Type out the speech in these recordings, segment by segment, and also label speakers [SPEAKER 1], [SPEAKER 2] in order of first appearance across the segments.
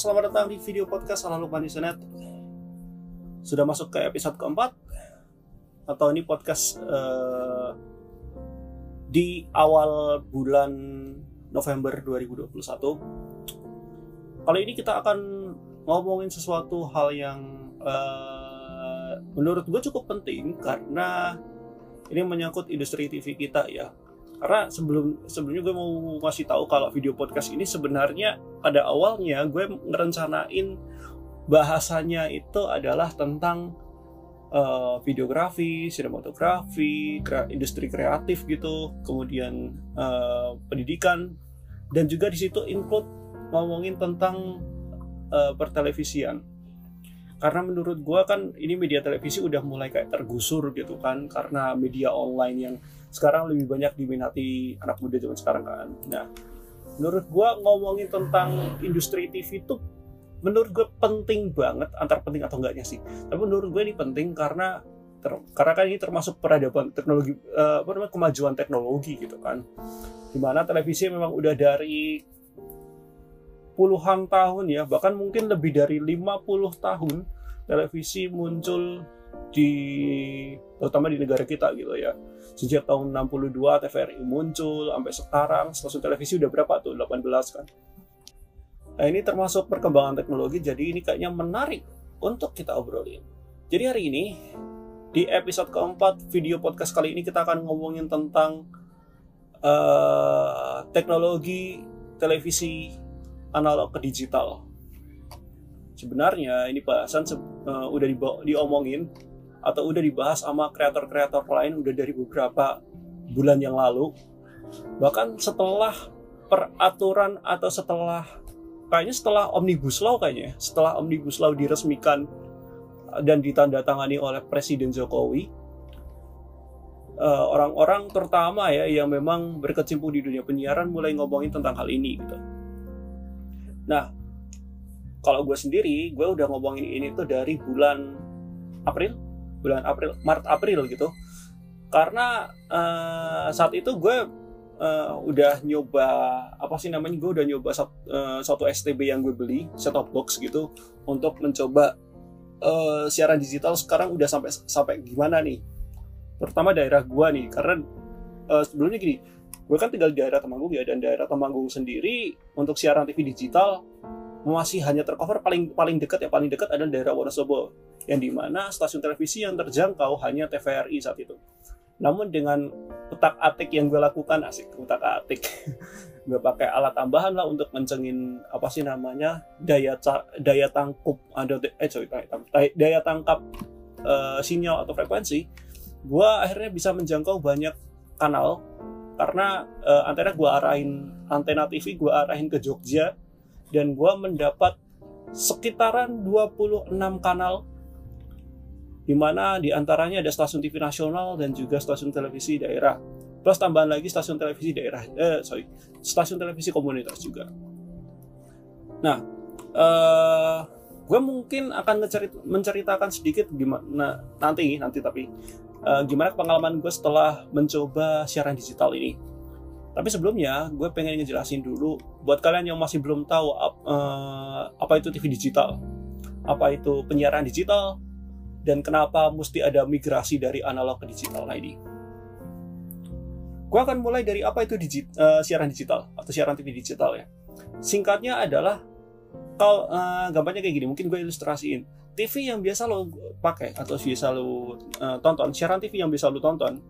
[SPEAKER 1] Selamat datang di video podcast Salah Lupa Internet. Sudah masuk ke episode keempat atau ini podcast uh, di awal bulan November 2021. Kali ini kita akan ngomongin sesuatu hal yang uh, menurut gue cukup penting karena ini menyangkut industri TV kita ya karena sebelum sebelumnya gue mau ngasih tahu kalau video podcast ini sebenarnya pada awalnya gue ngerencanain bahasanya itu adalah tentang uh, videografi, sinematografi, kre industri kreatif gitu, kemudian uh, pendidikan dan juga di situ include ngomongin tentang uh, pertelevisian. Karena menurut gue kan ini media televisi udah mulai kayak tergusur gitu kan karena media online yang sekarang lebih banyak diminati anak muda zaman sekarang kan. Nah, menurut gue ngomongin tentang industri TV itu menurut gue penting banget antar penting atau enggaknya sih. Tapi menurut gue ini penting karena ter, karena kan ini termasuk peradaban teknologi uh, apa namanya kemajuan teknologi gitu kan. Di mana televisi memang udah dari puluhan tahun ya, bahkan mungkin lebih dari 50 tahun televisi muncul di terutama di negara kita gitu ya. Sejak tahun 62 TVRI muncul sampai sekarang stasiun televisi udah berapa tuh? 18 kan? Nah ini termasuk perkembangan teknologi jadi ini kayaknya menarik untuk kita obrolin. Jadi hari ini di episode keempat video podcast kali ini kita akan ngomongin tentang uh, teknologi televisi analog ke digital sebenarnya ini bahasan uh, udah diomongin atau udah dibahas sama kreator-kreator lain udah dari beberapa bulan yang lalu bahkan setelah peraturan atau setelah kayaknya setelah omnibus law kayaknya setelah omnibus law diresmikan dan ditandatangani oleh Presiden Jokowi eh, orang-orang uh, terutama ya yang memang berkecimpung di dunia penyiaran mulai ngomongin tentang hal ini gitu. Nah, kalau gue sendiri, gue udah ngomongin ini tuh dari bulan April bulan April Maret April gitu. Karena uh, saat itu gue uh, udah nyoba apa sih namanya gue udah nyoba satu, uh, satu STB yang gue beli set top box gitu untuk mencoba uh, siaran digital sekarang udah sampai sampai gimana nih? Terutama daerah gue nih karena uh, sebelumnya gini gue kan tinggal di daerah Temanggung ya dan daerah Temanggung sendiri untuk siaran TV digital masih hanya tercover paling paling dekat ya paling dekat adalah daerah Wonosobo yang di mana stasiun televisi yang terjangkau hanya TVRI saat itu. Namun dengan utak atik yang gue lakukan asik utak atik, gue pakai alat tambahan lah untuk mencengin apa sih namanya daya daya tangkup ada eh sorry daya tangkap uh, sinyal atau frekuensi. Gue akhirnya bisa menjangkau banyak kanal karena uh, antena gue arahin antena TV gue arahin ke Jogja dan gue mendapat sekitaran 26 kanal di mana di antaranya ada stasiun TV nasional dan juga stasiun televisi daerah. Plus tambahan lagi stasiun televisi daerah, eh, sorry, stasiun televisi komunitas juga. Nah, uh, gue mungkin akan menceritakan sedikit gimana nanti nanti tapi uh, gimana pengalaman gue setelah mencoba siaran digital ini. Tapi sebelumnya gue pengen ngejelasin dulu buat kalian yang masih belum tahu uh, apa itu TV digital, apa itu penyiaran digital, dan kenapa mesti ada migrasi dari analog ke digital nah. Gue akan mulai dari apa itu digit, uh, siaran digital atau siaran TV digital ya. Singkatnya adalah kalau uh, gambarnya kayak gini, mungkin gue ilustrasiin. TV yang biasa lo pakai atau biasa lo uh, tonton, siaran TV yang biasa lo tonton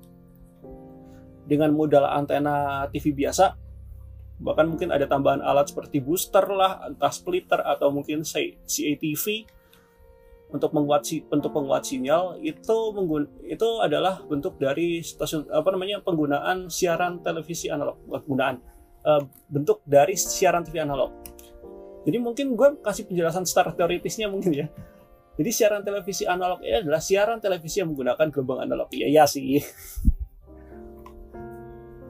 [SPEAKER 1] dengan modal antena TV biasa, bahkan mungkin ada tambahan alat seperti booster lah, entah splitter atau mungkin CATV untuk menguat untuk penguat sinyal itu menggun itu adalah bentuk dari stasiun apa namanya penggunaan siaran televisi analog penggunaan uh, bentuk dari siaran TV analog. Jadi mungkin gue kasih penjelasan secara teoritisnya mungkin ya. Jadi siaran televisi analog ini adalah siaran televisi yang menggunakan gelombang analog. Iya ya sih.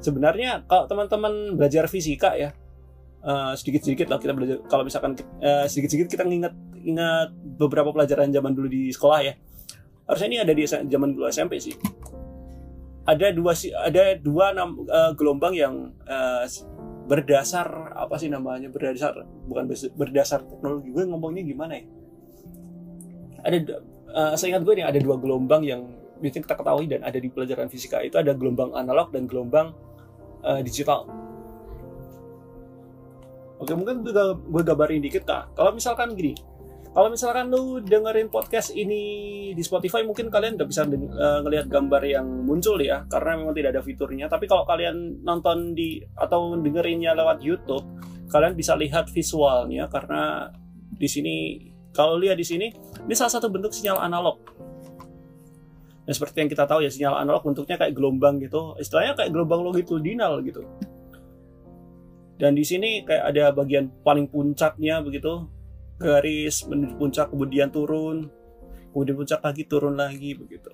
[SPEAKER 1] Sebenarnya kalau teman-teman belajar fisika ya, uh, sedikit-sedikit lah kita belajar kalau misalkan uh, sedikit-sedikit kita nginget ingat beberapa pelajaran zaman dulu di sekolah ya harusnya ini ada di zaman dulu SMP sih ada dua ada dua uh, gelombang yang uh, berdasar apa sih namanya? Berdasar bukan berdasar teknologi. Gue ngomongnya gimana ya? Ada uh, saya ingat gue nih ada dua gelombang yang biasanya kita ketahui dan ada di pelajaran fisika. Itu ada gelombang analog dan gelombang uh, digital. Oke mungkin gue, gue gambarin dikit kak. Kalau misalkan gini kalau misalkan lu dengerin podcast ini di Spotify mungkin kalian nggak bisa uh, ngelihat gambar yang muncul ya. Karena memang tidak ada fiturnya. Tapi kalau kalian nonton di atau dengerinnya lewat YouTube kalian bisa lihat visualnya. Karena di sini kalau lihat di sini ini salah satu bentuk sinyal analog. Dan seperti yang kita tahu ya sinyal analog bentuknya kayak gelombang gitu. Istilahnya kayak gelombang longitudinal gitu. Dan di sini kayak ada bagian paling puncaknya begitu garis menuju puncak kemudian turun. Kemudian puncak lagi turun lagi begitu.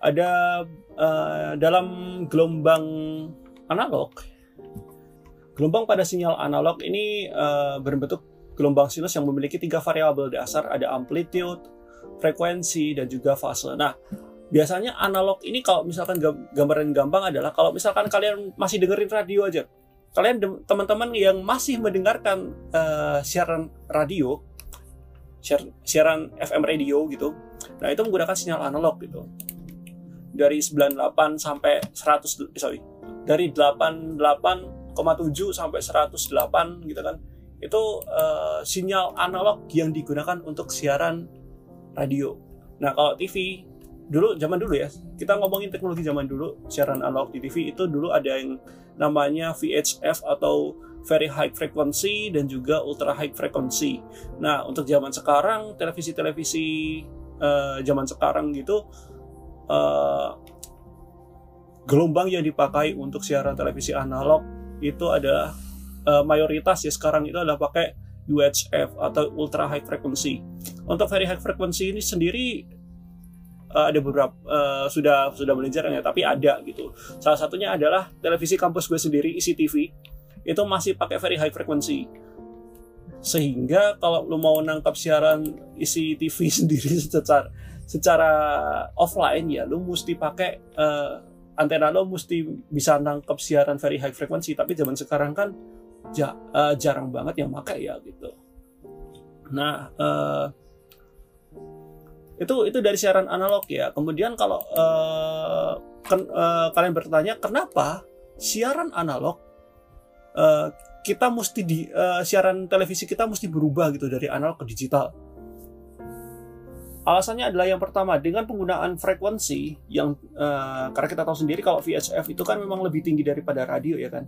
[SPEAKER 1] Ada uh, dalam gelombang analog gelombang pada sinyal analog ini uh, berbentuk gelombang sinus yang memiliki tiga variabel dasar. Ada amplitude frekuensi dan juga fase. Nah biasanya analog ini kalau misalkan gambaran gampang adalah kalau misalkan kalian masih dengerin radio aja kalian teman-teman yang masih mendengarkan uh, siaran radio siar, siaran FM radio gitu nah itu menggunakan sinyal analog gitu. Dari 98 sampai 100 eh, sorry dari 88,7 sampai 108 gitu kan. Itu uh, sinyal analog yang digunakan untuk siaran radio. Nah kalau TV dulu zaman dulu ya kita ngomongin teknologi zaman dulu siaran analog di TV itu dulu ada yang namanya VHF atau very high frequency dan juga ultra high frequency. Nah, untuk zaman sekarang televisi-televisi uh, zaman sekarang gitu uh, gelombang yang dipakai untuk siaran televisi analog itu adalah uh, mayoritas ya sekarang itu adalah pakai UHF atau ultra high frequency. Untuk very high frequency ini sendiri uh, ada beberapa uh, sudah sudah jarang ya tapi ada gitu. Salah satunya adalah televisi kampus gue sendiri isi TV itu masih pakai very high frequency. Sehingga kalau lo mau nangkap siaran isi TV sendiri secara secara offline ya lo mesti pakai uh, antena lo mesti bisa nangkap siaran very high frequency. Tapi zaman sekarang kan ja, uh, jarang banget yang pakai ya gitu. Nah uh, itu itu dari siaran analog ya. Kemudian kalau uh, ken, uh, kalian bertanya kenapa siaran analog uh, kita mesti di uh, siaran televisi kita mesti berubah gitu dari analog ke digital? Alasannya adalah yang pertama dengan penggunaan frekuensi yang uh, karena kita tahu sendiri kalau VHF itu kan memang lebih tinggi daripada radio ya kan?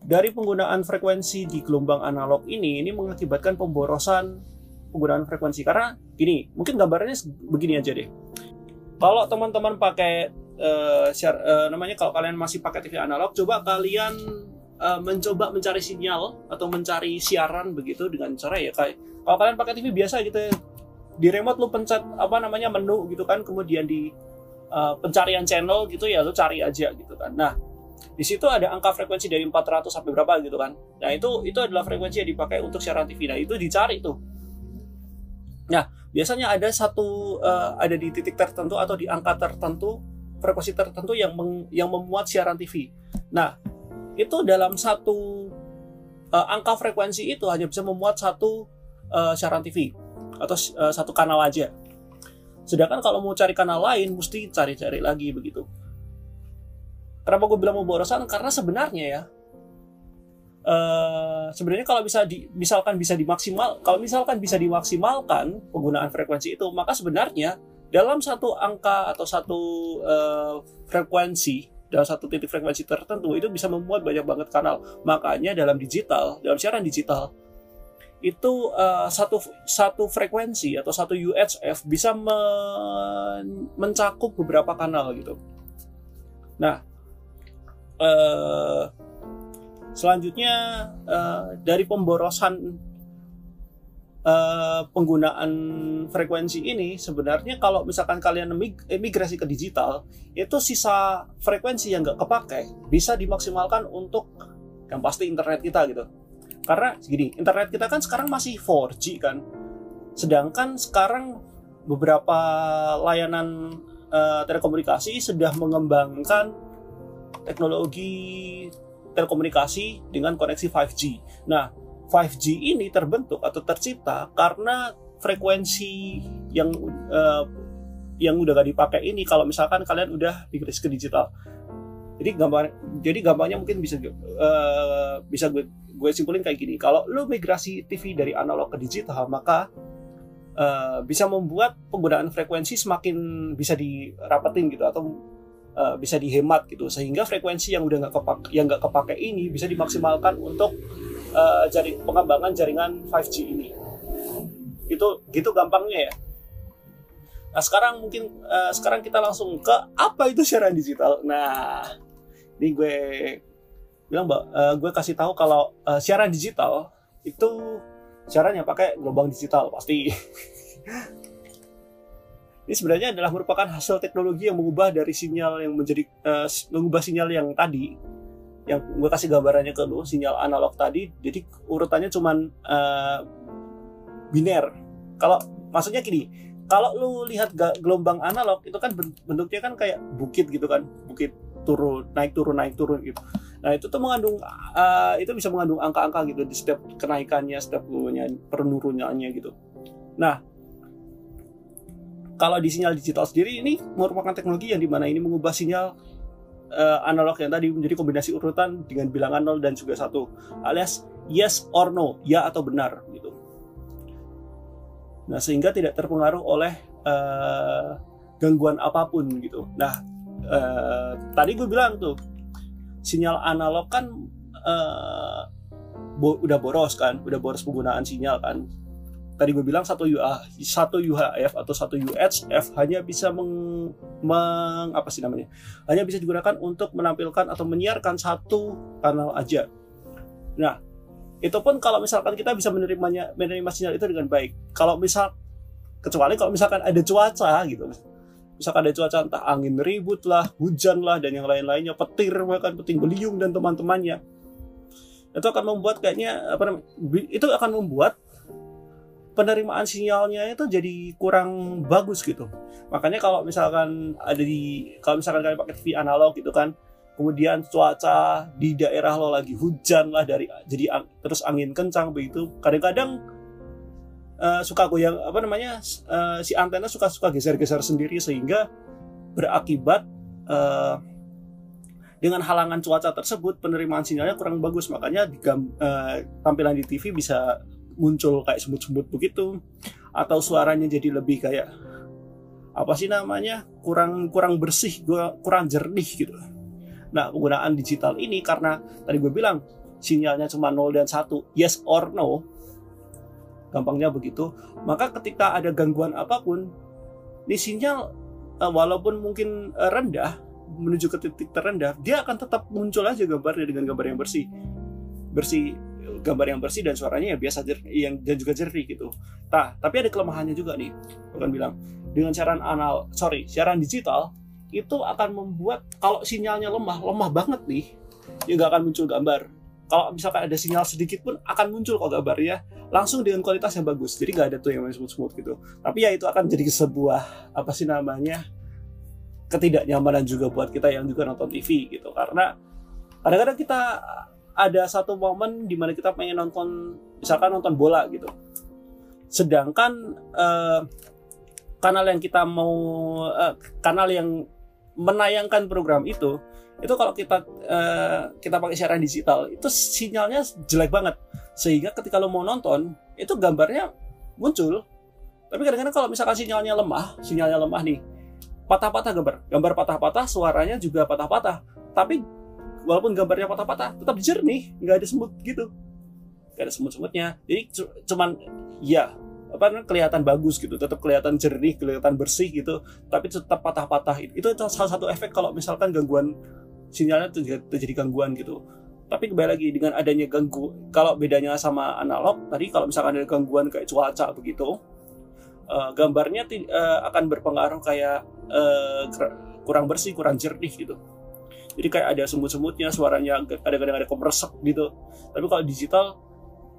[SPEAKER 1] Dari penggunaan frekuensi di gelombang analog ini ini mengakibatkan pemborosan penggunaan frekuensi. Karena gini mungkin gambarnya begini aja deh. Kalau teman-teman pakai uh, share, uh, namanya kalau kalian masih pakai TV analog coba kalian uh, mencoba mencari sinyal atau mencari siaran begitu dengan cara ya kayak kalau kalian pakai TV biasa gitu ya, di remote lu pencet apa namanya menu gitu kan kemudian di uh, pencarian channel gitu ya lu cari aja gitu kan. Nah di situ ada angka frekuensi dari 400 sampai berapa gitu kan. Nah itu itu adalah frekuensi yang dipakai untuk siaran TV nah itu dicari tuh Nah, biasanya ada satu uh, ada di titik tertentu atau di angka tertentu frekuensi tertentu yang meng, yang memuat siaran TV. Nah, itu dalam satu uh, angka frekuensi itu hanya bisa memuat satu uh, siaran TV atau uh, satu kanal aja. Sedangkan kalau mau cari kanal lain mesti cari-cari lagi begitu. Kenapa gue bilang memborosan? Karena sebenarnya ya Uh, sebenarnya kalau bisa di, misalkan bisa dimaksimal kalau misalkan bisa dimaksimalkan penggunaan frekuensi itu maka sebenarnya dalam satu angka atau satu uh, frekuensi dalam satu titik frekuensi tertentu itu bisa memuat banyak banget kanal. Makanya dalam digital dalam siaran digital itu uh, satu satu frekuensi atau satu UHF bisa men, mencakup beberapa kanal gitu. Nah uh, Selanjutnya uh, dari pemborosan uh, penggunaan frekuensi ini sebenarnya kalau misalkan kalian migrasi ke digital itu sisa frekuensi yang nggak kepake bisa dimaksimalkan untuk yang pasti internet kita gitu. Karena gini, internet kita kan sekarang masih 4G kan. Sedangkan sekarang beberapa layanan uh, telekomunikasi sudah mengembangkan teknologi telekomunikasi dengan koneksi 5G. Nah, 5G ini terbentuk atau tercipta karena frekuensi yang uh, yang udah gak dipakai ini kalau misalkan kalian udah migrasi ke digital. Jadi gampang jadi gampangnya mungkin bisa uh, bisa gue, gue simpulin kayak gini. Kalau lu migrasi TV dari analog ke digital, maka uh, bisa membuat penggunaan frekuensi semakin bisa dirapetin gitu atau uh, bisa dihemat gitu. Sehingga frekuensi yang udah nggak kepakai yang nggak kepake ini bisa dimaksimalkan untuk uh, jaring pengembangan jaringan 5G ini. Itu gitu gampangnya ya. Nah sekarang mungkin uh, sekarang kita langsung ke apa itu siaran digital? Nah ini gue bilang mbak uh, gue kasih tahu kalau uh, siaran digital itu siaran yang pakai gelombang digital pasti ini sebenarnya adalah merupakan hasil teknologi yang mengubah dari sinyal yang menjadi uh, mengubah sinyal yang tadi yang gue kasih gambarannya ke lu sinyal analog tadi. Jadi urutannya cuman uh, biner. Kalau maksudnya gini kalau lu lihat gelombang analog itu kan bentuknya kan kayak bukit gitu kan. Bukit turun naik turun naik turun gitu. Nah itu tuh mengandung uh, itu bisa mengandung angka-angka gitu di setiap kenaikannya setiap penurunannya gitu. Nah kalau di sinyal digital sendiri ini merupakan teknologi yang di mana ini mengubah sinyal uh, analog yang tadi menjadi kombinasi urutan dengan bilangan 0 dan juga satu alias yes or no ya atau benar gitu. Nah sehingga tidak terpengaruh oleh uh, gangguan apa pun gitu. Nah uh, tadi gue bilang tuh sinyal analog kan uh, bo udah boros kan udah boros penggunaan sinyal kan tadi gue bilang satu UA satu UHF atau satu UHF hanya bisa meng, meng apa sih namanya hanya bisa digunakan untuk menampilkan atau menyiarkan satu kanal aja. Nah itu pun kalau misalkan kita bisa menerimanya menerima sinyal itu dengan baik. Kalau misal kecuali kalau misalkan ada cuaca gitu. Misalkan ada cuaca entah angin ribut lah hujan lah dan yang lain-lainnya petir bahkan peting beliung dan teman-temannya. Itu akan membuat kayaknya apa namanya itu akan membuat penerimaan sinyalnya itu jadi kurang bagus gitu. Makanya kalau misalkan ada di kalau misalkan kalian pakai TV analog gitu kan, kemudian cuaca di daerah lo lagi hujan lah dari jadi terus angin kencang begitu, kadang-kadang uh, suka goyang apa namanya uh, si antena suka suka geser-geser sendiri sehingga berakibat uh, dengan halangan cuaca tersebut penerimaan sinyalnya kurang bagus makanya uh, tampilan di TV bisa muncul kayak semut-semut begitu atau suaranya jadi lebih kayak apa sih namanya kurang kurang bersih kurang jernih gitu. Nah penggunaan digital ini karena tadi gue bilang sinyalnya cuma 0 dan 1 yes or no gampangnya begitu. Maka ketika ada gangguan apa pun ini sinyal eh, walaupun mungkin eh, rendah menuju ke titik terendah dia akan tetap muncul aja gambarnya dengan gambar yang bersih. Bersih gambar yang bersih dan suaranya ya biasa yang dan juga jernih gitu. Nah, tapi ada kelemahannya juga nih. Bukan bilang dengan siaran anal, sorry, siaran digital itu akan membuat kalau sinyalnya lemah, lemah banget nih, ya nggak akan muncul gambar. Kalau misalkan ada sinyal sedikit pun akan muncul kok gambarnya langsung dengan kualitas yang bagus. Jadi nggak ada tuh yang smooth-smooth gitu. Tapi ya itu akan jadi sebuah apa sih namanya ketidaknyamanan juga buat kita yang juga nonton TV gitu. Karena kadang-kadang kita ada satu momen di mana kita pengen nonton misalkan nonton bola gitu. Sedangkan uh, kanal yang kita mau uh, kanal yang menayangkan program itu itu kalau kita uh, kita pakai siaran digital itu sinyalnya jelek banget. Sehingga ketika lo mau nonton itu gambarnya muncul. Tapi kadang-kadang kalau misalkan sinyalnya lemah sinyalnya lemah nih patah-patah gambar. Gambar patah-patah suaranya juga patah-patah. Tapi walaupun gambarnya patah-patah tetap jernih. Nggak ada semut gitu. Nggak ada semut-semutnya. Jadi cuman ya apa kelihatan bagus gitu. Tetap kelihatan jernih kelihatan bersih gitu. Tapi tetap patah-patah. Itu salah satu efek kalau misalkan gangguan sinyalnya terjadi gangguan gitu. Tapi kembali lagi dengan adanya ganggu kalau bedanya sama analog tadi kalau misalkan ada gangguan kayak cuaca begitu uh, gambarnya uh, akan berpengaruh kayak uh, kurang bersih kurang jernih gitu jadi kayak ada semut-semutnya suaranya kadang-kadang ada kompresek gitu. Tapi kalau digital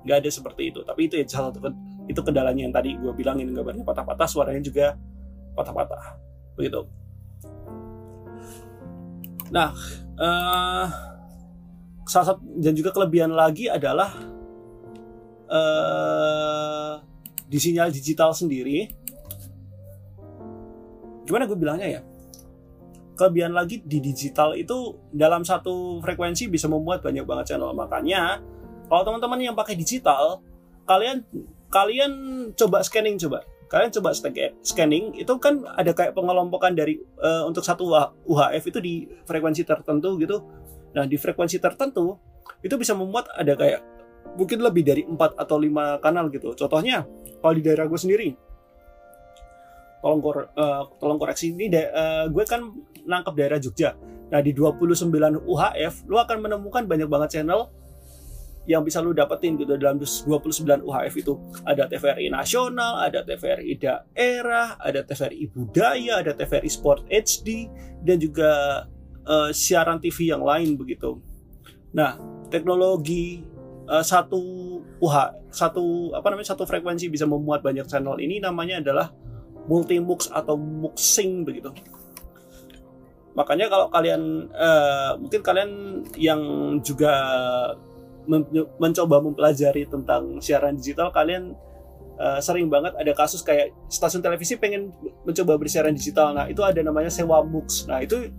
[SPEAKER 1] nggak ada seperti itu. Tapi itu ya salah satu itu kendalanya yang tadi gue bilangin gambarnya patah-patah suaranya juga patah-patah. Begitu. Nah uh, salah satu dan juga kelebihan lagi adalah uh, di sinyal digital sendiri gimana gue bilangnya ya kelebihan lagi di digital itu dalam satu frekuensi bisa memuat banyak banget channel. Makanya kalau teman-teman yang pakai digital kalian kalian coba scanning coba. Kalian coba scanning itu kan ada kayak pengelompokan dari uh, untuk satu UHF itu di frekuensi tertentu gitu. Nah di frekuensi tertentu itu bisa memuat ada kayak mungkin lebih dari 4 atau 5 kanal gitu. Contohnya kalau di daerah gue sendiri tolong kor uh, tolong koreksi ini uh, gue kan nangkep daerah Jogja nah di 29 UHF lu akan menemukan banyak banget channel yang bisa lu dapetin gitu dalam 29 UHF itu ada TVRI nasional, ada TVRI daerah, ada TVRI budaya, ada TVRI Sport HD dan juga uh, siaran TV yang lain begitu. Nah, teknologi uh, satu UH satu apa namanya satu frekuensi bisa memuat banyak channel ini namanya adalah multimux atau muxing begitu. Makanya kalau kalian uh, mungkin kalian yang juga mencoba mempelajari tentang siaran digital kalian uh, sering banget ada kasus kayak stasiun televisi pengen mencoba bersiaran digital. Nah itu ada namanya sewa mux. Nah itu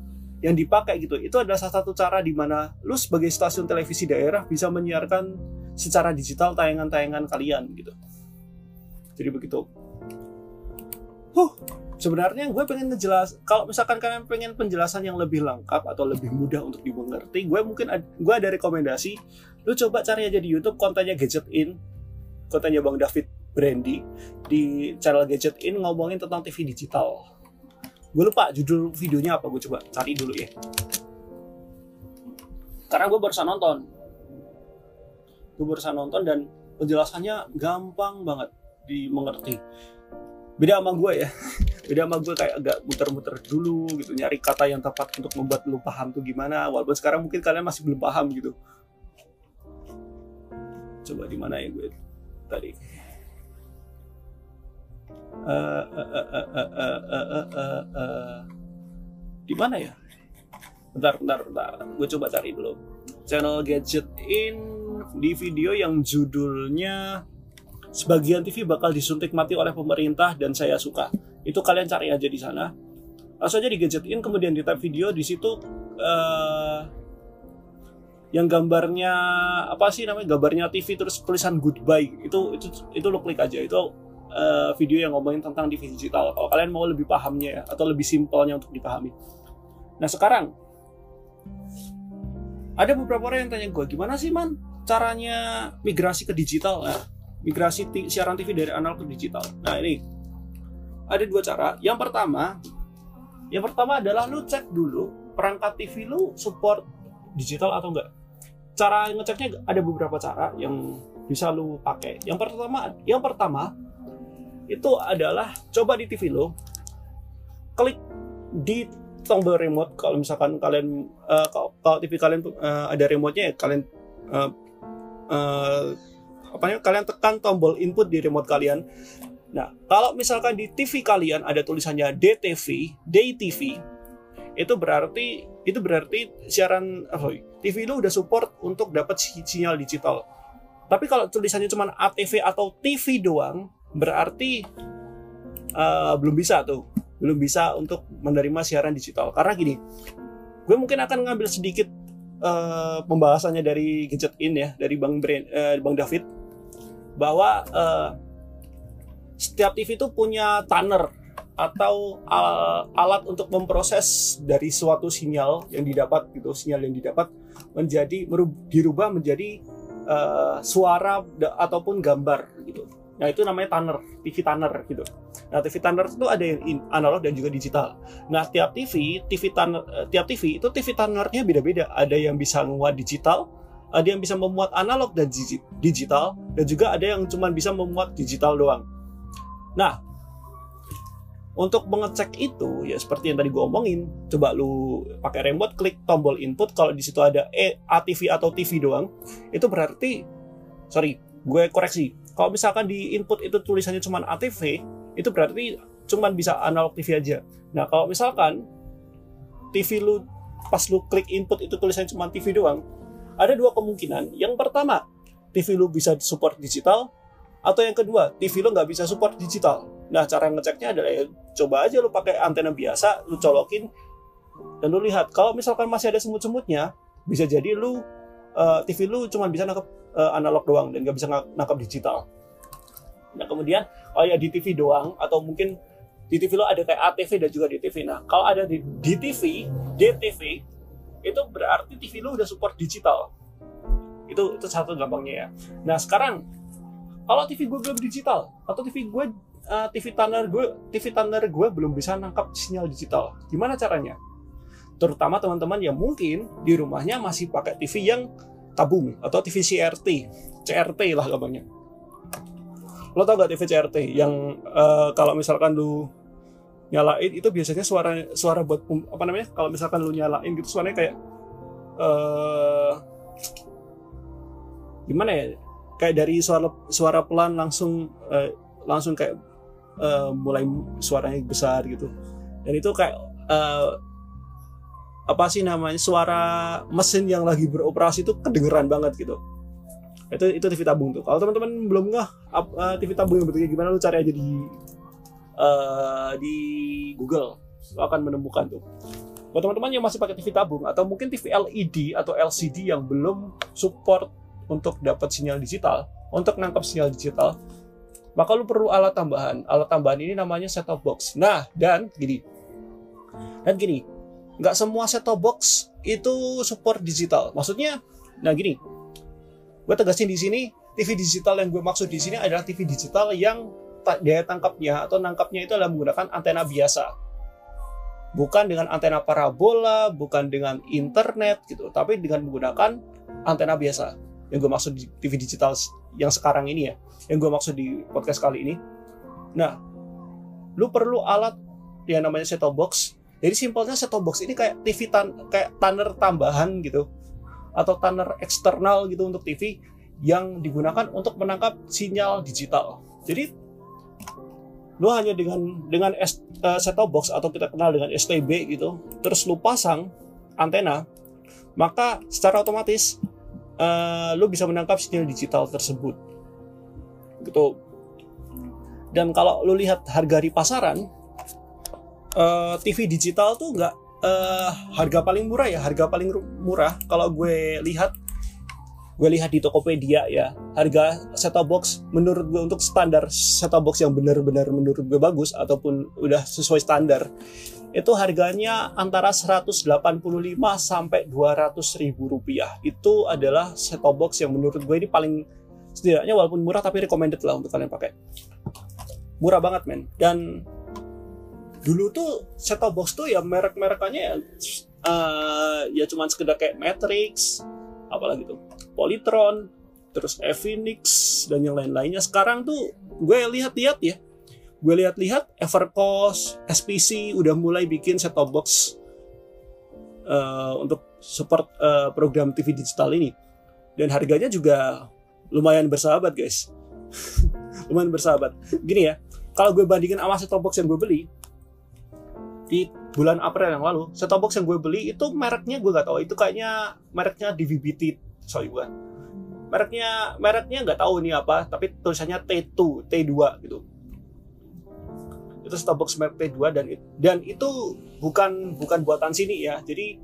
[SPEAKER 1] yang dipakai gitu. Itu adalah salah satu cara di mana lu sebagai stasiun televisi daerah bisa menyiarkan secara digital tayangan-tayangan kalian gitu. Jadi begitu. Huh sebenarnya gue pengen ngejelas kalau misalkan kalian pengen penjelasan yang lebih lengkap atau lebih mudah untuk dimengerti gue mungkin ad, gue ada rekomendasi. Lu coba cari aja di YouTube kontennya Gadget In kontennya Bang David Brandy di channel Gadget In ngomongin tentang TV digital. Gue lupa judul videonya apa gue coba cari dulu ya. Karena gue barusan nonton. Gue barusan nonton dan penjelasannya gampang banget dimengerti beda sama gue ya beda sama gue kayak agak muter-muter dulu gitu nyari kata yang tepat untuk membuat lu paham tuh gimana walaupun sekarang mungkin kalian masih belum paham gitu coba di mana ya gue tadi di mana ya bentar bentar bentar gue coba cari dulu channel gadget in di video yang judulnya sebagian TV bakal disuntik mati oleh pemerintah dan saya suka. Itu kalian cari aja di sana. Langsung aja di gadget in kemudian di tab video di situ uh, yang gambarnya apa sih namanya gambarnya TV terus tulisan goodbye. Itu itu itu lo klik aja. Itu uh, video yang ngomongin tentang TV digital. Kalau kalian mau lebih pahamnya ya atau lebih simpelnya untuk dipahami. Nah sekarang ada beberapa orang yang tanya gue gimana sih man caranya migrasi ke digital? Nah, migrasi siaran TV dari analog ke digital nah ini ada dua cara. Yang pertama, yang pertama adalah lu cek dulu perangkat TV lu support digital atau enggak. Cara ngeceknya ada beberapa cara yang bisa lu pakai. Yang pertama, yang pertama itu adalah coba di TV lu klik di tombol remote kalau misalkan kalian uh, kalau, TV kalian uh, ada remote-nya ya kalian uh, uh, apa ya kalian tekan tombol input di remote kalian Nah, kalau misalkan di TV kalian ada tulisannya DTV, DTV, itu berarti itu berarti siaran oh, TV lu udah support untuk dapat sinyal digital. Tapi kalau tulisannya cuma ATV atau TV doang, berarti uh, belum bisa tuh, belum bisa untuk menerima siaran digital. Karena gini, gue mungkin akan ngambil sedikit uh, pembahasannya dari gadget in ya, dari Bang Brand, uh, Bang David, bahwa uh, setiap TV itu punya tanner atau al alat untuk memproses dari suatu sinyal yang didapat gitu sinyal yang didapat menjadi dirubah menjadi uh, suara ataupun gambar gitu. Nah itu namanya tanner TV tanner gitu. Nah TV tanner itu ada yang analog dan juga digital. Nah tiap TV TV tanner uh, tiap TV itu TV tannernya beda-beda. Ada yang bisa memuat digital ada yang bisa memuat analog dan digital dan juga ada yang cuma bisa memuat digital doang Nah, untuk mengecek itu ya seperti yang tadi gue omongin, coba lu pakai remote klik tombol input kalau di situ ada e ATV atau TV doang, itu berarti sorry, gue koreksi. Kalau misalkan di input itu tulisannya cuma ATV, itu berarti cuma bisa analog TV aja. Nah, kalau misalkan TV lu pas lu klik input itu tulisannya cuma TV doang, ada dua kemungkinan. Yang pertama, TV lu bisa support digital, atau yang kedua, TV lu nggak bisa support digital. Nah, cara ngeceknya adalah ya, coba aja lu pakai antena biasa, lu colokin, dan lu lihat kalau misalkan masih ada semut-semutnya, bisa jadi lu uh, TV lu cuma bisa nangkep uh, analog doang dan nggak bisa nangkep digital. Nah kemudian, oh ya di TV doang atau mungkin di TV lo ada kayak ATV dan juga di TV. Nah kalau ada di, di TV, DTV itu berarti TV lo udah support digital. Itu itu satu gampangnya ya. Nah sekarang kalau TV gue belum digital atau TV gue uh, TV tuner gue TV tuner gue belum bisa nangkap sinyal digital, gimana caranya? Terutama teman-teman yang mungkin di rumahnya masih pakai TV yang tabung atau TV CRT, CRT lah gampangnya. Lo tau gak TV CRT yang uh, kalau misalkan lu nyalain itu biasanya suara suara buat apa namanya kalau misalkan lu nyalain gitu suaranya kayak uh, gimana ya kayak dari suara suara pelan langsung uh, langsung kayak uh, mulai suaranya besar gitu. Dan itu kayak uh, apa sih namanya suara mesin yang lagi beroperasi itu kedengeran banget gitu. Itu itu TV tabung tuh. Kalau teman-teman belum nggak TV tabung yang bentuknya gimana lu cari aja di uh, di Google lo akan menemukan tuh buat teman-teman yang masih pakai TV tabung atau mungkin TV LED atau LCD yang belum support untuk dapat sinyal digital, untuk nangkap sinyal digital, maka lu perlu alat tambahan. Alat tambahan ini namanya set-top box. Nah, dan gini. Dan gini, nggak semua set-top box itu support digital. Maksudnya, nah gini, gue tegasin di sini, TV digital yang gue maksud di sini adalah TV digital yang daya tangkapnya atau nangkapnya itu adalah menggunakan antena biasa. Bukan dengan antena parabola, bukan dengan internet gitu, tapi dengan menggunakan antena biasa yang gue maksud di TV digital yang sekarang ini ya, yang gue maksud di podcast kali ini. Nah, lu perlu alat yang namanya set-top box. Jadi simpelnya set-top box ini kayak TV tan kayak tanner tambahan gitu atau tanner eksternal gitu untuk TV yang digunakan untuk menangkap sinyal digital. Jadi lu hanya dengan dengan uh, set-top box atau kita kenal dengan STB gitu, terus lu pasang antena, maka secara otomatis uh, lu bisa menangkap sinyal digital tersebut. Gitu. Dan kalau lu lihat harga di pasaran uh, eh, TV digital tuh nggak uh, harga paling murah ya harga paling murah. Kalau gue lihat gue lihat di Tokopedia ya harga set-top box menurut gue untuk standar set-top box yang benar-benar menurut gue bagus ataupun udah sesuai standar itu harganya antara 185 sampai 200 ribu rupiah. Itu adalah set-top box yang menurut gue ini paling setidaknya walaupun murah tapi recommended lah untuk kalian pakai. Murah banget men. Dan dulu tuh set-top box tuh ya merek-merekannya ya, uh, ya cuman sekedar kayak Matrix, apalagi tuh Polytron, terus Evinix dan yang lain-lainnya. Sekarang tuh gue lihat-lihat ya, gue lihat-lihat Evercost, SPC udah mulai bikin set-top box uh, untuk support uh, program TV digital ini. Dan harganya juga lumayan bersahabat guys. lumayan bersahabat. Gini ya, kalau gue bandingin sama set-top box yang gue beli, di bulan April yang lalu, set-top box yang gue beli itu mereknya gue gak tahu. Itu kayaknya mereknya DVB-T, sorry gue. Mereknya mereknya nggak tahu ini apa, tapi tulisannya T2, T2 gitu. Itu Starbucks Merk T2 dan dan itu bukan bukan buatan sini ya. Jadi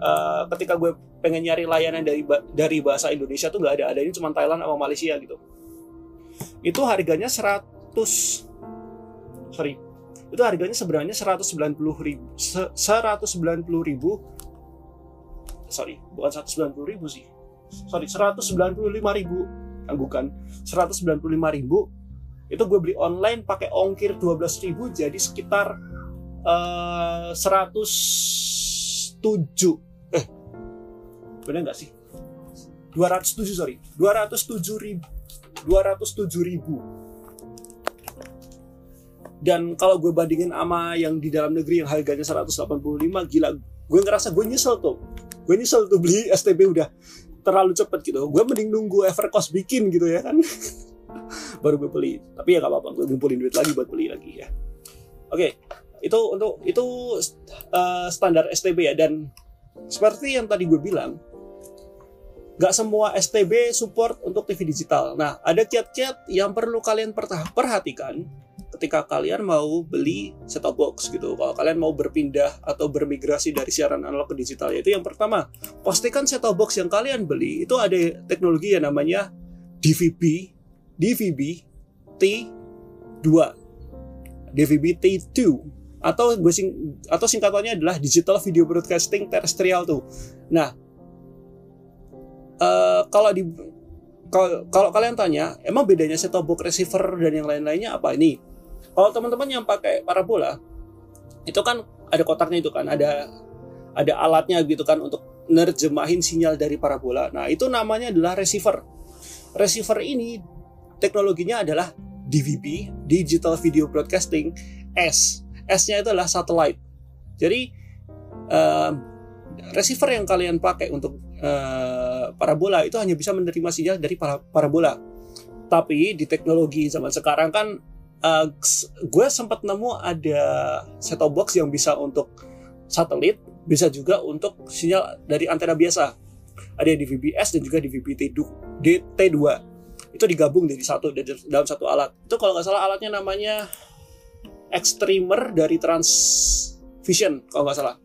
[SPEAKER 1] uh, ketika gue pengen nyari layanan dari dari bahasa Indonesia tuh nggak ada. Ada ini cuma Thailand sama Malaysia gitu. Itu harganya 100 sorry. Itu harganya sebenarnya 190 ribu 190 ribu sorry bukan 190 ribu sih sorry 195 ribu. Bukan. 195 ribu. Itu gue beli online pakai ongkir 12.000 jadi sekitar uh, 107 eh bener nggak sih? 207 sorry. 207 ribu. 207 ribu. Dan kalau gue bandingin sama yang di dalam negeri yang harganya 185 gila. Gue ngerasa gue nyesel tuh. Gue nyesel tuh beli STB udah terlalu cepet gitu. Gue mending nunggu Evercost bikin gitu ya kan. Baru gue beli. Tapi ya gak apa-apa gue ngumpulin duit lagi buat beli lagi ya. Oke okay, itu untuk itu uh, standar STB ya. Dan seperti yang tadi gue bilang nggak semua STB support untuk TV digital. Nah, ada kiat-kiat yang perlu kalian perhatikan ketika kalian mau beli set-top box gitu. Kalau kalian mau berpindah atau bermigrasi dari siaran analog ke digital, yaitu yang pertama, pastikan set-top box yang kalian beli itu ada teknologi yang namanya DVB, DVB T2, DVB T2 atau gue sing atau singkatannya adalah Digital Video Broadcasting Terrestrial tuh. Nah, uh, kalau di kalau, kalau kalian tanya, emang bedanya set top box receiver dan yang lain-lainnya apa ini? Kalau teman-teman yang pakai parabola, itu kan ada kotaknya itu kan, ada ada alatnya gitu kan untuk nerjemahin sinyal dari parabola. Nah, itu namanya adalah receiver. Receiver ini teknologinya adalah DVB, Digital Video Broadcasting S. S-nya itu adalah satellite. Jadi uh, receiver yang kalian pakai untuk uh, parabola itu hanya bisa menerima sinyal dari para parabola. Tapi di teknologi zaman sekarang kan uh, gue sempat nemu ada set-top box yang bisa untuk satelit, bisa juga untuk sinyal dari antena biasa. Ada yang di VBS dan juga di VBT2. Itu digabung jadi satu dalam satu alat. Itu kalau nggak salah alatnya namanya Extremer dari Transvision kalau nggak salah.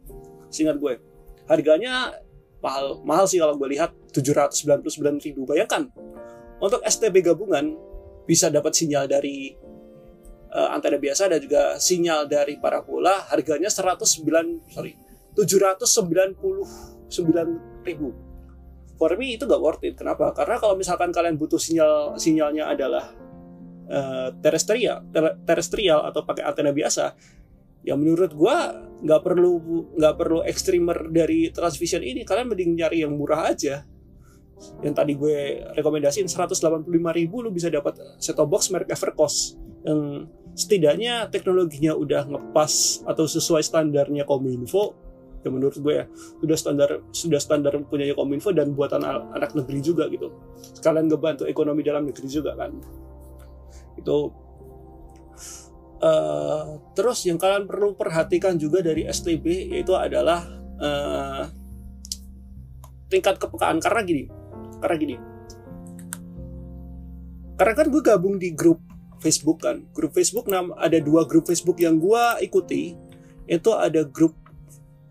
[SPEAKER 1] Singkat gue harganya mahal mahal sih kalau gue lihat 799 ribu bayangkan untuk STB gabungan bisa dapat sinyal dari uh, antena biasa dan juga sinyal dari parabola harganya 109 sorry 799 ribu. For me itu gak worth it. Kenapa? Karena kalau misalkan kalian butuh sinyal sinyalnya adalah uh, terestrial terestrial atau pakai antena biasa ya menurut gua nggak perlu nggak perlu ekstremer dari transvision ini. Kalian mending nyari yang murah aja. Yang tadi gue rekomendasiin 185 ribu lu bisa dapat set top box merek Evercost yang setidaknya teknologinya udah ngepas atau sesuai standarnya Kominfo ya menurut gue ya sudah standar sudah standar punya Kominfo dan buatan anak negeri juga gitu. Sekalian ngebantu ekonomi dalam negeri juga kan. Itu Uh, terus yang kalian perlu perhatikan juga dari STB yaitu adalah uh, tingkat kepekaan. Karena gini, karena gini, karena kan gue gabung di grup Facebook kan, grup Facebook nam ada dua grup Facebook yang gue ikuti itu ada grup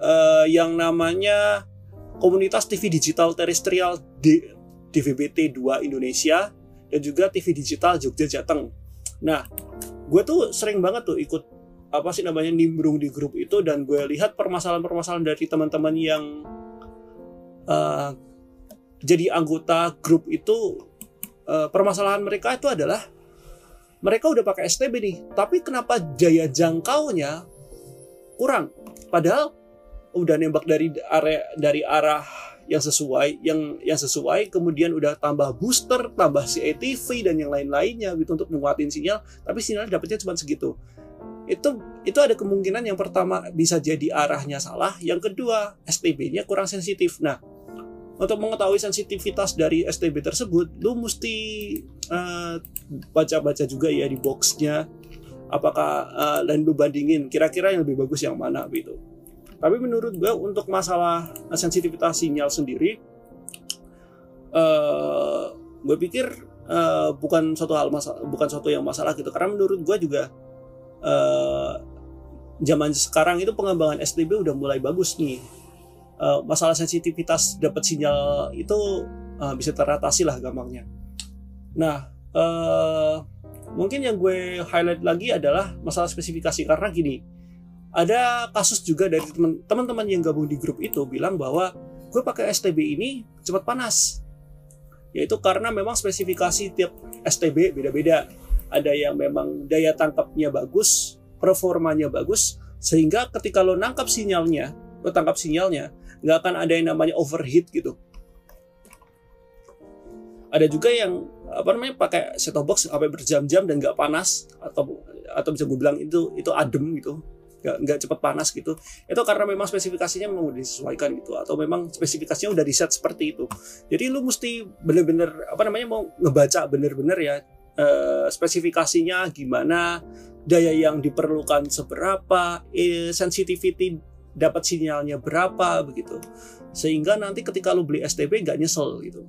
[SPEAKER 1] uh, yang namanya komunitas TV digital terestrial di DVB-T 2 Indonesia dan juga TV digital Jogja Jateng. Nah, gue tuh sering banget tuh ikut apa sih namanya nimbrung di grup itu dan gue lihat permasalahan-permasalahan dari teman-teman yang uh, jadi anggota grup itu uh, permasalahan mereka itu adalah mereka udah pakai STB nih tapi kenapa daya jangkaunya kurang? Padahal udah nembak dari area dari arah yang sesuai yang yang sesuai kemudian udah tambah booster tambah CATV dan yang lain-lainnya gitu untuk menguatin sinyal tapi sinyal dapetnya cuma segitu. Itu itu ada kemungkinan yang pertama bisa jadi arahnya salah yang kedua STB-nya kurang sensitif. Nah untuk mengetahui sensitivitas dari STB tersebut lu mesti uh, baca-baca juga ya di boxnya apakah uh, dan lu bandingin kira-kira yang lebih bagus yang mana gitu tapi menurut gue untuk masalah sensitivitas sinyal sendiri, uh, gue pikir uh, bukan suatu hal masalah, bukan suatu yang masalah gitu. Karena menurut gue juga uh, zaman sekarang itu pengembangan STB udah mulai bagus nih. Uh, masalah sensitivitas dapat sinyal itu uh, bisa teratasi lah gampangnya. Nah, uh, mungkin yang gue highlight lagi adalah masalah spesifikasi. Karena gini ada kasus juga dari teman-teman yang gabung di grup itu bilang bahwa gue pakai STB ini cepat panas. Yaitu karena memang spesifikasi tiap STB beda-beda. Ada yang memang daya tangkapnya bagus performanya bagus sehingga ketika lo nangkap sinyalnya lo tangkap sinyalnya nggak akan ada yang namanya overheat gitu. Ada juga yang apa namanya pakai set top box sampai berjam-jam dan nggak panas atau atau bisa gue bilang itu itu adem gitu. Nggak nggak cepat panas gitu. Itu karena memang spesifikasinya memang udah disesuaikan gitu atau memang spesifikasinya udah di set seperti itu. Jadi lu mesti bener-bener apa namanya mau ngebaca bener-bener ya uh, spesifikasinya gimana daya yang diperlukan seberapa eh, sensitivity dapat sinyalnya berapa begitu. Sehingga nanti ketika lu beli STB nggak nyesel gitu.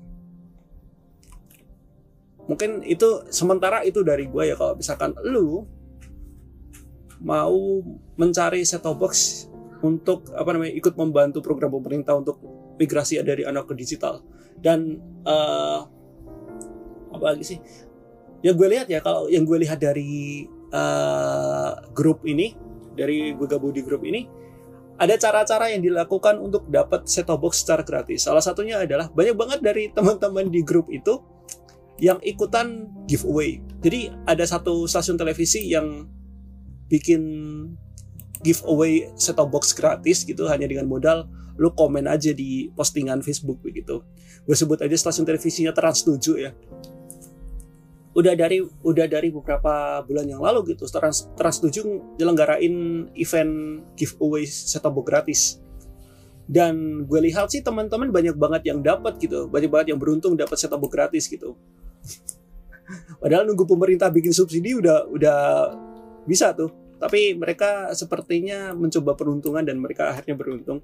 [SPEAKER 1] Mungkin itu sementara itu dari gue ya kalau misalkan lu mau mencari set top box untuk apa namanya ikut membantu program pemerintah untuk migrasi dari analog ke digital. Dan uh, apa lagi sih? Yang gue lihat ya kalau yang gue lihat dari uh, grup ini dari gue gabung di grup ini ada cara-cara yang dilakukan untuk dapat set top box secara gratis. Salah satunya adalah banyak banget dari teman-teman di grup itu yang ikutan giveaway. Jadi ada satu stasiun televisi yang bikin giveaway set top box gratis gitu hanya dengan modal lu komen aja di postingan Facebook begitu. Gue sebut aja stasiun televisinya Trans 7 ya udah dari udah dari beberapa bulan yang lalu gitu. Trans Trans 7 nyelenggarain event giveaway set top box gratis. Dan gue lihat sih teman-teman banyak banget yang dapat gitu. Banyak banget yang beruntung dapat set top box gratis gitu. Padahal nunggu pemerintah bikin subsidi udah udah bisa tuh. Tapi mereka sepertinya mencoba peruntungan dan mereka akhirnya beruntung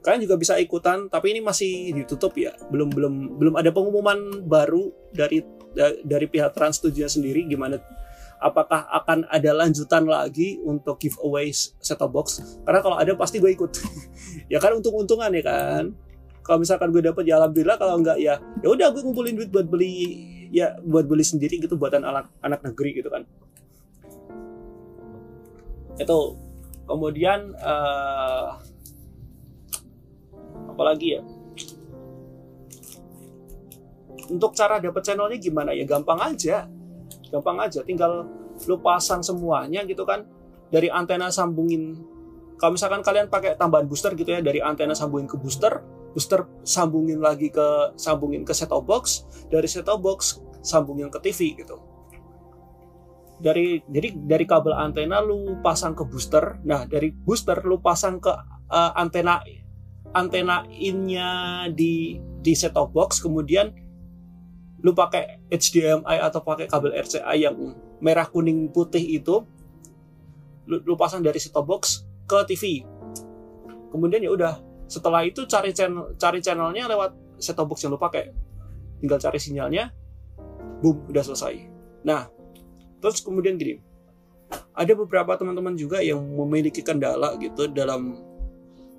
[SPEAKER 1] kalian juga bisa ikutan tapi ini masih ditutup ya. Belum belum belum ada pengumuman baru dari dari pihak Trans 7 sendiri gimana apakah akan ada lanjutan lagi untuk giveaway set box. Karena kalau ada pasti gue ikut. Ya kan untung-untungan ya kan. Kalau misalkan gue dapet ya alhamdulillah. Kalau enggak ya ya udah gue ngumpulin duit buat beli ya buat beli sendiri gitu buatan anak anak negeri gitu kan. Itu. Kemudian uh, apalagi ya. Untuk cara dapat channelnya gimana? Ya gampang aja. Gampang aja tinggal lu pasang semuanya gitu kan. Dari antena sambungin kalau misalkan kalian pakai tambahan booster gitu ya dari antena sambungin ke booster booster sambungin lagi ke sambungin ke set top box dari set top box sambungin ke TV gitu. Dari jadi dari kabel antena lu pasang ke booster nah dari booster lu pasang ke uh, antena antena innya di di set top box kemudian lu pakai HDMI atau pakai kabel RCA yang merah kuning putih itu lu, lu pasang dari set top box ke TV kemudian ya udah setelah itu cari channel cari channelnya lewat set top box yang lu pakai. Tinggal cari sinyalnya boom udah selesai. Nah terus kemudian gini ada beberapa teman-teman juga yang memiliki kendala gitu dalam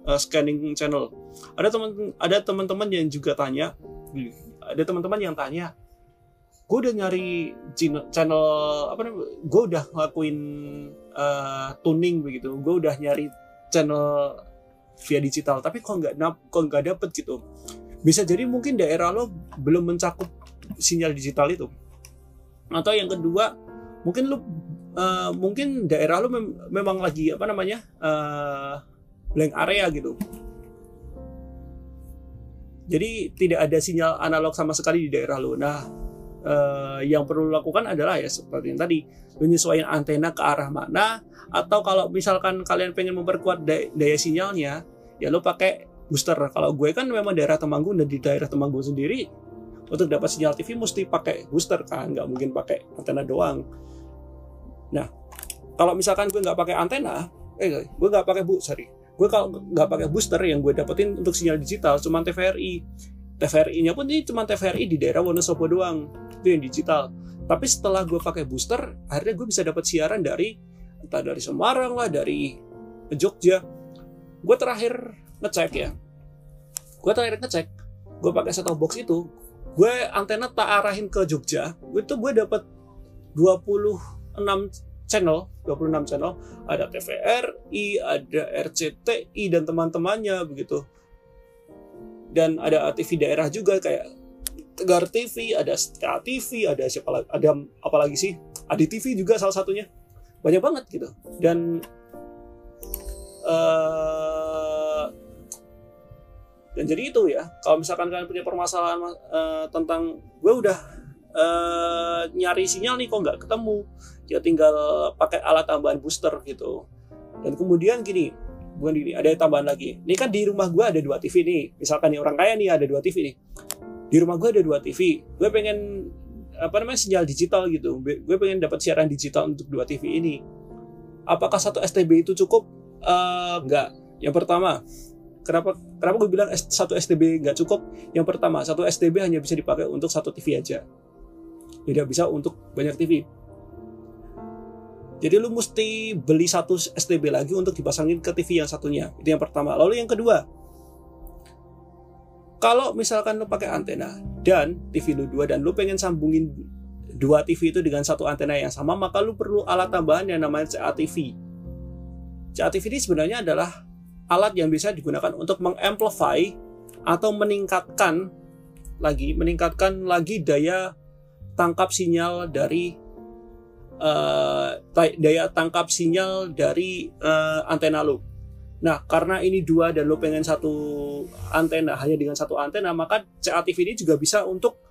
[SPEAKER 1] uh, scanning channel. Ada teman ada teman-teman yang juga tanya, ada teman-teman yang tanya, gue udah nyari channel apa namanya, gue udah ngelakuin uh, tuning begitu, gue udah nyari channel via digital, tapi kok nggak kok nggak dapet gitu. Bisa jadi mungkin daerah lo belum mencakup sinyal digital itu. Atau yang kedua, mungkin lo uh, mungkin daerah lo mem memang lagi apa namanya uh, blank area gitu. Jadi tidak ada sinyal analog sama sekali di daerah lo. Nah, eh, yang perlu lakukan adalah ya seperti yang tadi, menyesuaikan antena ke arah mana atau kalau misalkan kalian pengen memperkuat daya, daya sinyalnya, ya lo pakai booster. Kalau gue kan memang daerah Temanggung dan di daerah Temanggung sendiri untuk dapat sinyal TV mesti pakai booster kan, nggak mungkin pakai antena doang. Nah, kalau misalkan gue nggak pakai antena, eh gue nggak pakai bu, sorry, gue kalau nggak pakai booster yang gue dapetin untuk sinyal digital cuma TVRI TVRI-nya pun ini cuma TVRI di daerah Wonosobo doang. Itu yang digital. Tapi setelah gue pakai booster akhirnya gue bisa dapat siaran dari entah dari Semarang lah dari Jogja. Gue terakhir ngecek ya. Gue terakhir ngecek gue pakai set box itu gue antena tak arahin ke Jogja itu gue dapat 26 channel, 26 channel, ada TVRI, ada RCTI dan teman-temannya begitu. Dan ada TV daerah juga kayak Tegar TV, ada Setia TV, ada siapa lagi, ada apa lagi sih? Adi TV juga salah satunya. Banyak banget gitu. Dan uh, dan jadi itu ya. Kalau misalkan kalian punya permasalahan uh, tentang gue udah uh, nyari sinyal nih kok nggak ketemu ya tinggal pakai alat tambahan booster gitu dan kemudian gini bukan gini ada tambahan lagi ini kan di rumah gue ada dua TV nih misalkan nih orang kaya nih ada dua TV nih di rumah gue ada dua TV gue pengen apa namanya sinyal digital gitu gue pengen dapat siaran digital untuk dua TV ini apakah satu STB itu cukup Uh, enggak. Yang pertama, kenapa kenapa gue bilang satu STB nggak cukup? Yang pertama, satu STB hanya bisa dipakai untuk satu TV aja. Tidak bisa untuk banyak TV. Jadi lu mesti beli satu STB lagi untuk dipasangin ke TV yang satunya. Itu yang pertama. Lalu yang kedua, kalau misalkan lu pakai antena dan TV lu dua dan lu pengen sambungin dua TV itu dengan satu antena yang sama, maka lu perlu alat tambahan yang namanya CATV. CATV ini sebenarnya adalah alat yang bisa digunakan untuk mengamplify atau meningkatkan lagi meningkatkan lagi daya tangkap sinyal dari uh, daya tangkap sinyal dari uh, antena lo. Nah, karena ini dua dan lo pengen satu antena hanya dengan satu antena, maka CATV ini juga bisa untuk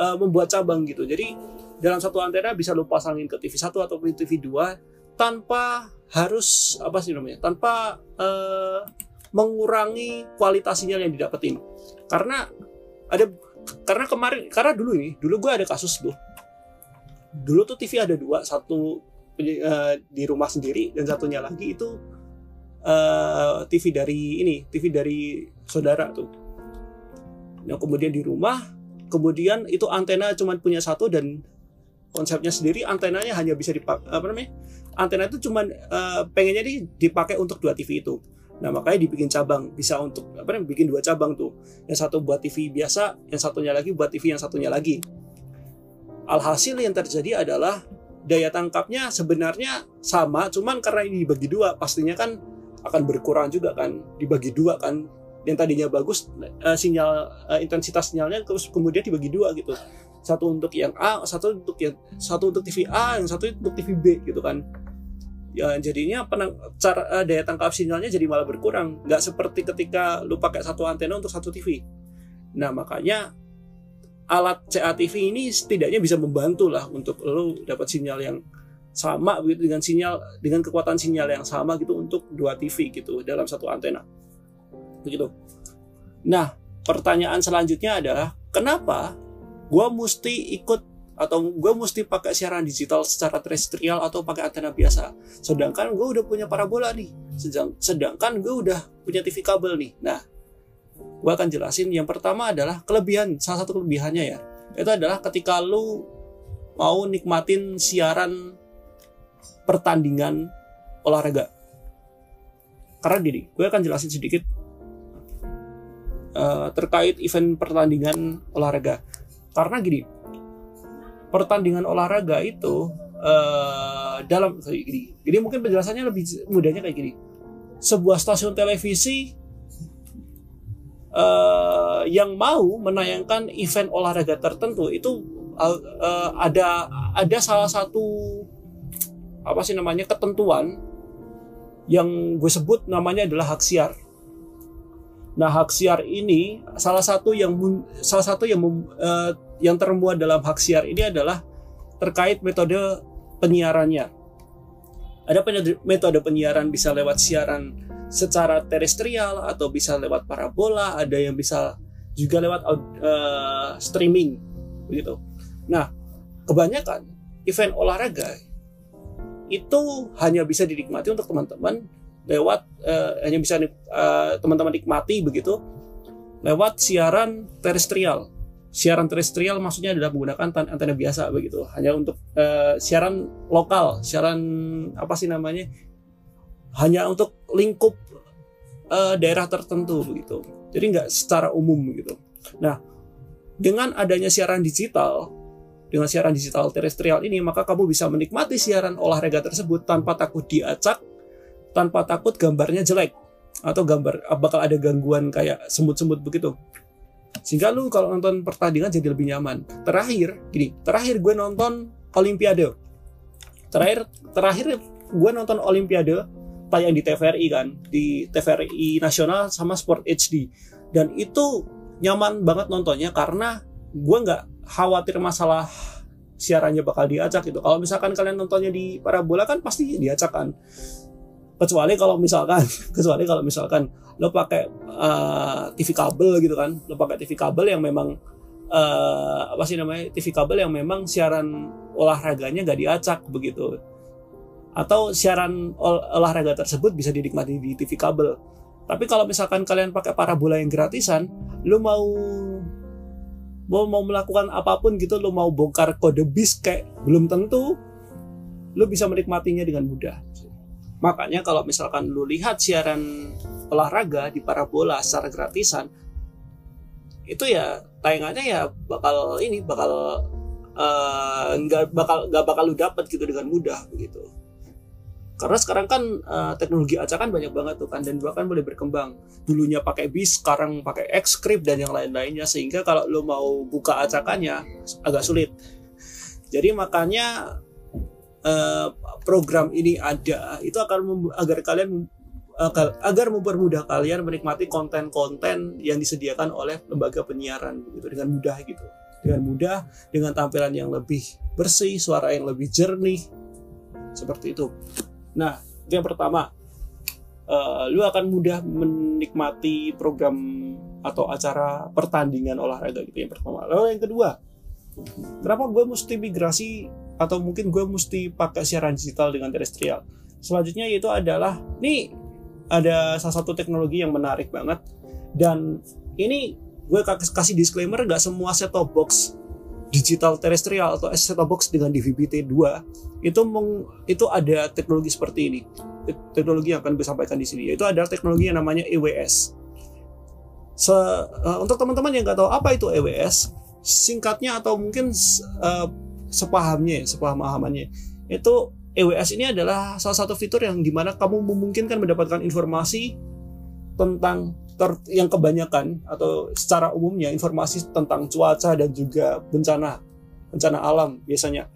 [SPEAKER 1] uh, membuat cabang gitu. Jadi dalam satu antena bisa lo pasangin ke TV 1 atau TV 2 tanpa harus apa sih namanya? Tanpa uh, mengurangi kualitas sinyal yang didapetin. Karena ada karena kemarin karena dulu ini, dulu gue ada kasus tuh dulu tuh TV ada dua satu uh, di rumah sendiri dan satunya lagi itu uh, eh, TV dari ini TV dari saudara tuh. Yang kemudian di rumah kemudian itu antena cuma punya satu dan konsepnya sendiri antenanya hanya bisa dipakai apa namanya antena itu cuma uh, pengennya di, dipakai untuk dua TV itu. Nah makanya dibikin cabang bisa untuk apa namanya bikin dua cabang tuh. Yang satu buat TV biasa yang satunya lagi buat TV yang satunya lagi Alhasil yang terjadi adalah daya tangkapnya sebenarnya sama, cuman karena ini dibagi dua, pastinya kan akan berkurang juga kan, dibagi dua kan. Yang tadinya bagus uh, sinyal uh, intensitas sinyalnya terus kemudian dibagi dua gitu. Satu untuk yang A, satu untuk yang satu untuk TV A, yang satu untuk TV B gitu kan. Ya jadinya penang, cara uh, daya tangkap sinyalnya jadi malah berkurang. Nggak seperti ketika lu pakai satu antena untuk satu TV. Nah makanya alat CATV ini setidaknya bisa membantu lah untuk lo dapat sinyal yang sama begitu dengan sinyal dengan kekuatan sinyal yang sama gitu untuk dua TV gitu dalam satu antena. Begitu. Nah pertanyaan selanjutnya adalah kenapa gue mesti ikut atau gue mesti pakai siaran digital secara terestrial atau pakai antena biasa? Sedangkan gue udah punya parabola nih. Sedangkan gue udah punya TV kabel nih. Nah gue akan jelasin. Yang pertama adalah kelebihan salah satu kelebihannya ya. Itu adalah ketika lu mau nikmatin siaran pertandingan olahraga. Karena gini gue akan jelasin sedikit uh, terkait event pertandingan olahraga. Karena gini pertandingan olahraga itu uh, dalam gini, jadi mungkin penjelasannya lebih mudahnya kayak gini. Sebuah stasiun televisi uh, yang mau menayangkan event olahraga tertentu itu uh, ada ada salah satu apa sih namanya ketentuan yang gue sebut namanya adalah hak siar. Nah hak siar ini salah satu yang salah satu yang uh, yang termuat dalam hak siar ini adalah terkait metode penyiarannya. Ada metode penyiaran bisa lewat siaran secara terestrial atau bisa lewat parabola, ada yang bisa juga lewat uh, streaming begitu. Nah, kebanyakan event olahraga itu hanya bisa dinikmati untuk teman-teman lewat uh, hanya bisa uh, teman-teman nikmati begitu lewat siaran terestrial. Siaran terestrial maksudnya adalah menggunakan antena biasa begitu, hanya untuk uh, siaran lokal, siaran apa sih namanya? Hanya untuk lingkup uh, daerah tertentu begitu. Jadi nggak secara umum gitu. Nah, dengan adanya siaran digital, dengan siaran digital terestrial ini, maka kamu bisa menikmati siaran olahraga tersebut tanpa takut diacak, tanpa takut gambarnya jelek atau gambar bakal ada gangguan kayak semut-semut begitu. Sehingga lu kalau nonton pertandingan jadi lebih nyaman. Terakhir, gini, terakhir gue nonton Olimpiade. Terakhir, terakhir gue nonton Olimpiade tayang di TVRI kan? Di TVRI nasional sama Sport HD dan itu nyaman banget nontonnya karena gue nggak khawatir masalah siarannya bakal diacak gitu. Kalau misalkan kalian nontonnya di parabola kan pasti diacak kan. Kecuali kalau misalkan kecuali kalau misalkan lo pakai uh, eh, TV kabel gitu kan. Lo pakai TV kabel yang memang uh, apa sih namanya? TV kabel yang memang siaran olahraganya nggak diacak begitu atau siaran ol olahraga tersebut bisa dinikmati di TV kabel. Tapi kalau misalkan kalian pakai parabola yang gratisan, lu mau mau mau melakukan apa pun gitu, lu mau bongkar kode bis kayak belum tentu lu bisa menikmatinya dengan mudah. Makanya kalau misalkan lu lihat siaran olahraga di parabola secara gratisan, itu ya tayangannya ya bakal ini bakal eh, nggak uh, bakal nggak bakal lu dapat gitu dengan mudah begitu karena sekarang kan uh, teknologi acakan banyak banget tuh kan dan bahkan boleh berkembang. Dulunya pakai bis sekarang pakai Xscript dan yang lain-lainnya sehingga kalau lo mau buka acakannya agak sulit. Jadi makanya uh, program ini ada itu akan agar kalian agar, agar mempermudah kalian menikmati konten-konten yang disediakan oleh lembaga penyiaran gitu dengan mudah gitu. Dengan mudah dengan tampilan yang lebih bersih suara yang lebih jernih seperti itu Nah, itu yang pertama. Uh, lu akan mudah menikmati program atau acara pertandingan olahraga gitu yang pertama. Lalu yang kedua, kenapa gue mesti migrasi atau mungkin gue mesti pakai siaran digital dengan terestrial? Selanjutnya yaitu adalah nih ada salah satu teknologi yang menarik banget dan ini gue kasih disclaimer gak semua set top box digital terestrial atau set-top box dengan DVB-T2 itu meng, itu ada teknologi seperti ini. Teknologi yang akan gue sampaikan di sini yaitu adalah teknologi yang namanya EWS. Se, uh, untuk teman-teman yang nggak tahu apa itu EWS, singkatnya atau mungkin uh, sepahamnya, sepahamahamannya itu EWS ini adalah salah satu fitur yang di mana kamu memungkinkan mendapatkan informasi tentang ter, yang kebanyakan atau secara umumnya informasi tentang cuaca dan juga bencana bencana alam biasanya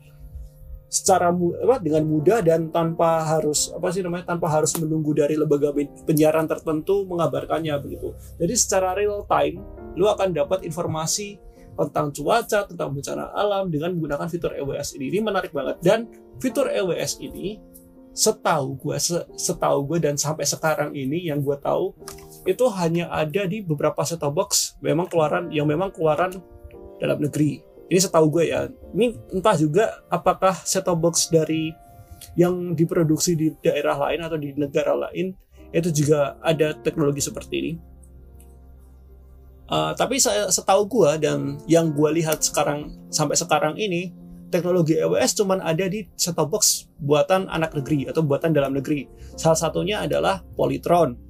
[SPEAKER 1] secara apa, dengan mudah dan tanpa harus apa sih namanya tanpa harus menunggu dari lembaga penyiaran tertentu mengabarkannya begitu. Jadi secara real time lu akan dapat informasi tentang cuaca, tentang bencana alam dengan menggunakan fitur EWS ini. Ini menarik banget dan fitur EWS ini setahu gue setahu gue dan sampai sekarang ini yang gue tahu itu hanya ada di beberapa set top box memang keluaran yang memang keluaran dalam negeri. Ini setahu gue ya. Ini entah juga apakah set top box dari yang diproduksi di daerah lain atau di negara lain itu juga ada teknologi seperti ini. Uh, tapi saya setahu gue dan yang gue lihat sekarang sampai sekarang ini teknologi EWS cuman ada di set top box buatan anak negeri atau buatan dalam negeri. Salah satunya adalah Polytron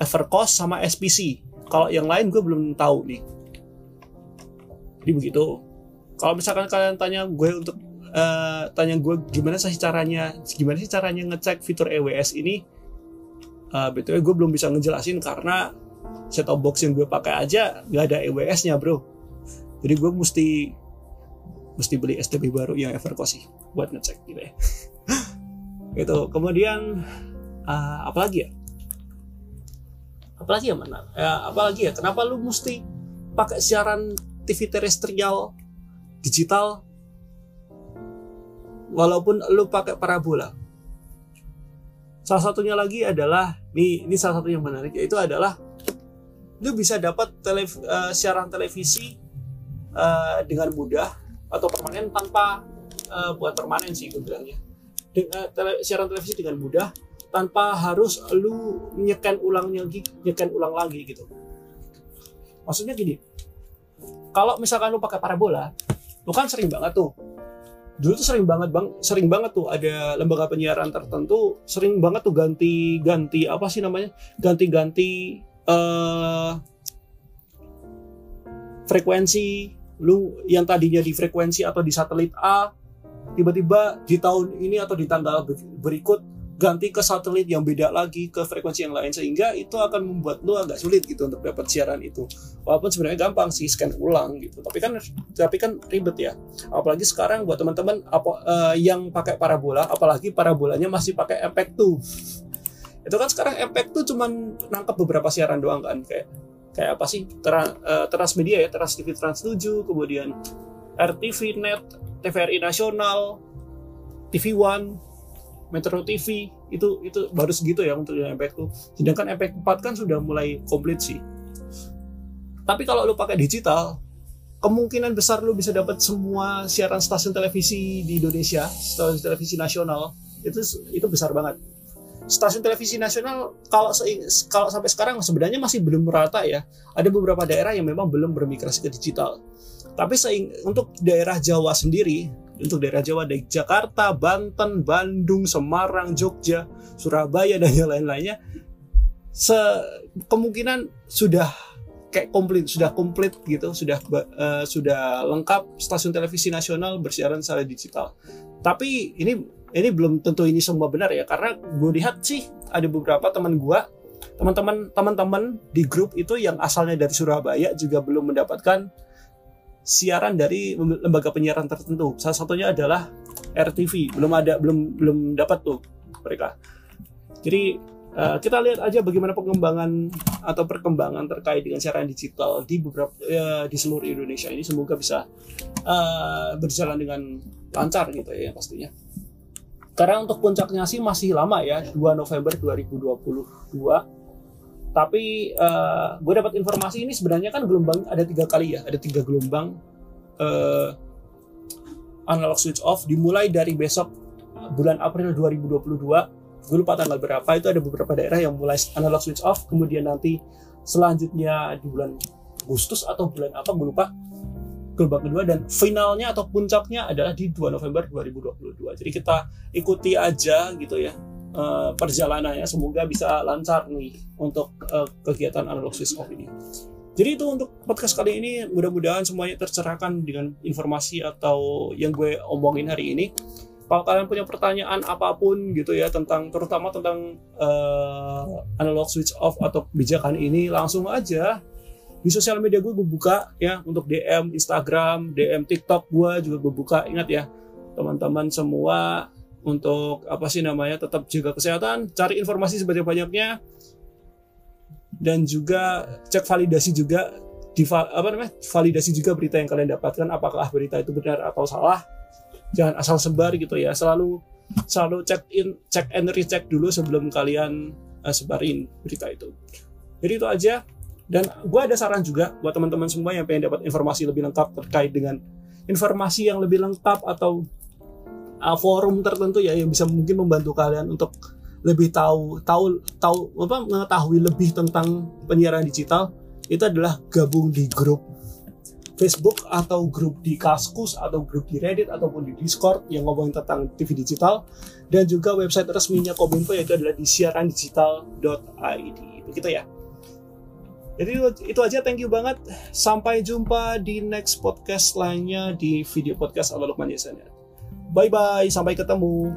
[SPEAKER 1] Evercost sama SPC. Kalau yang lain gue belum tahu nih. Jadi begitu. Kalau misalkan kalian tanya gue untuk uh, tanya gue gimana sih caranya, gimana sih caranya ngecek fitur EWS ini, uh, btw gue belum bisa ngejelasin karena set top box yang gue pakai aja nggak ada EWS-nya bro. Jadi gue mesti mesti beli STB baru yang Evercost sih buat ngecek gitu ya. gitu. Kemudian uh, apa lagi ya? Apalagi ya mana? Ya, apalagi ya kenapa lu mesti pakai siaran TV terestrial digital? Walaupun lu pakai parabola. Salah satunya lagi adalah ini ini salah satu yang menarik yaitu adalah lu bisa dapat telef, uh, siaran televisi uh, dengan mudah atau permanen tanpa uh, buat permanen sih gue bilangnya. Dengan tele, siaran televisi dengan mudah tanpa harus lu nyekan ulangnya lagi nyekan ulang lagi gitu. Maksudnya gini kalau misalkan lu pakai parabola lu kan sering banget tuh. Dulu tuh sering banget bang sering banget tuh ada lembaga penyiaran tertentu sering banget tuh ganti ganti apa sih namanya? Ganti ganti uh, frekuensi. Lu yang tadinya di frekuensi atau di satelit A tiba-tiba di tahun ini atau di tanggal berikut ganti ke satelit yang beda lagi ke frekuensi yang lain sehingga itu akan membuat lu agak sulit gitu untuk dapat siaran itu. Walaupun sebenarnya gampang sih scan ulang gitu. Tapi kan tapi kan ribet ya. Apalagi sekarang buat teman-teman apa uh, yang pakai parabola apalagi parabolanya masih pakai MPEG 2 itu kan sekarang MPEG 2 cuman nangkep beberapa siaran doang kan. Kayak kayak apa sih? Tra, uh, Transmedia ya Trans TV Trans 7 kemudian RTV Net TVRI Nasional TV One Metro TV itu itu baru segitu ya untuk yang MPEG 2 sedangkan MPEG 4 kan sudah mulai komplit sih tapi kalau lu pakai digital kemungkinan besar lu bisa dapat semua siaran stasiun televisi di Indonesia, stasiun televisi nasional itu itu besar banget. Stasiun televisi nasional kalau kalau sampai sekarang sebenarnya masih belum merata ya. Ada beberapa daerah yang memang belum bermigrasi ke digital. Tapi untuk daerah Jawa sendiri, untuk daerah Jawa dari Jakarta, Banten, Bandung, Semarang, Jogja, Surabaya dan yang lain-lainnya, kemungkinan sudah kayak komplit sudah komplit gitu sudah uh, sudah lengkap stasiun televisi nasional bersiaran secara digital. Tapi ini ini belum tentu ini semua benar ya karena gue lihat sih ada beberapa teman gue teman-teman teman-teman di grup itu yang asalnya dari Surabaya juga belum mendapatkan siaran dari lembaga penyiaran tertentu salah satunya adalah RTV belum ada belum belum dapat tuh mereka jadi Uh, kita lihat aja bagaimana pengembangan atau perkembangan terkait dengan siaran digital di beberapa uh, di seluruh Indonesia ini semoga bisa uh, berjalan dengan lancar gitu ya pastinya. Karena untuk puncaknya sih masih lama ya 2 November 2022. Tapi uh, gue dapat informasi ini sebenarnya kan gelombang ada tiga kali ya, ada tiga gelombang uh, analog switch off dimulai dari besok bulan April 2022 gue lupa tanggal berapa itu ada beberapa daerah yang mulai analog switch off kemudian nanti selanjutnya di bulan Agustus atau bulan apa gue lupa. Gelombang kedua dan finalnya atau puncaknya adalah di 2 November 2022 jadi kita ikuti aja gitu ya uh, perjalanannya semoga bisa lancar nih untuk uh, kegiatan analog switch off ini jadi itu untuk podcast kali ini mudah-mudahan semuanya tercerahkan dengan informasi atau yang gue omongin hari ini kalau kalian punya pertanyaan apa pun gitu ya tentang terutama tentang uh, analog switch off atau kebijakan ini langsung aja di sosial media gue gue buka ya untuk DM Instagram, DM TikTok gue juga gue buka. Ingat ya teman-teman semua untuk apa sih namanya tetap jaga kesehatan, cari informasi sebanyak-banyaknya dan juga cek validasi juga di apa namanya validasi juga berita yang kalian dapatkan apakah berita itu benar atau salah. Jangan asal sebar gitu ya selalu selalu cek in cek and recheck dulu sebelum kalian uh, sebarin berita itu. Jadi itu aja dan gue ada saran juga buat teman-teman semua yang pengen dapat informasi lebih lengkap terkait dengan informasi yang lebih lengkap atau uh, forum tertentu ya yang bisa mungkin membantu kalian untuk lebih tahu tahu tahu apa mengetahui lebih tentang penyiaran digital itu adalah gabung di grup Facebook atau grup di Kaskus atau grup di Reddit ataupun di Discord yang ngomongin tentang TV digital dan juga website resminya Kominfo yaitu adalah di siarandigital.id begitu ya. Jadi itu aja. Thank you banget. Sampai jumpa di next podcast lainnya di video podcast ala Lukman Bye bye sampai ketemu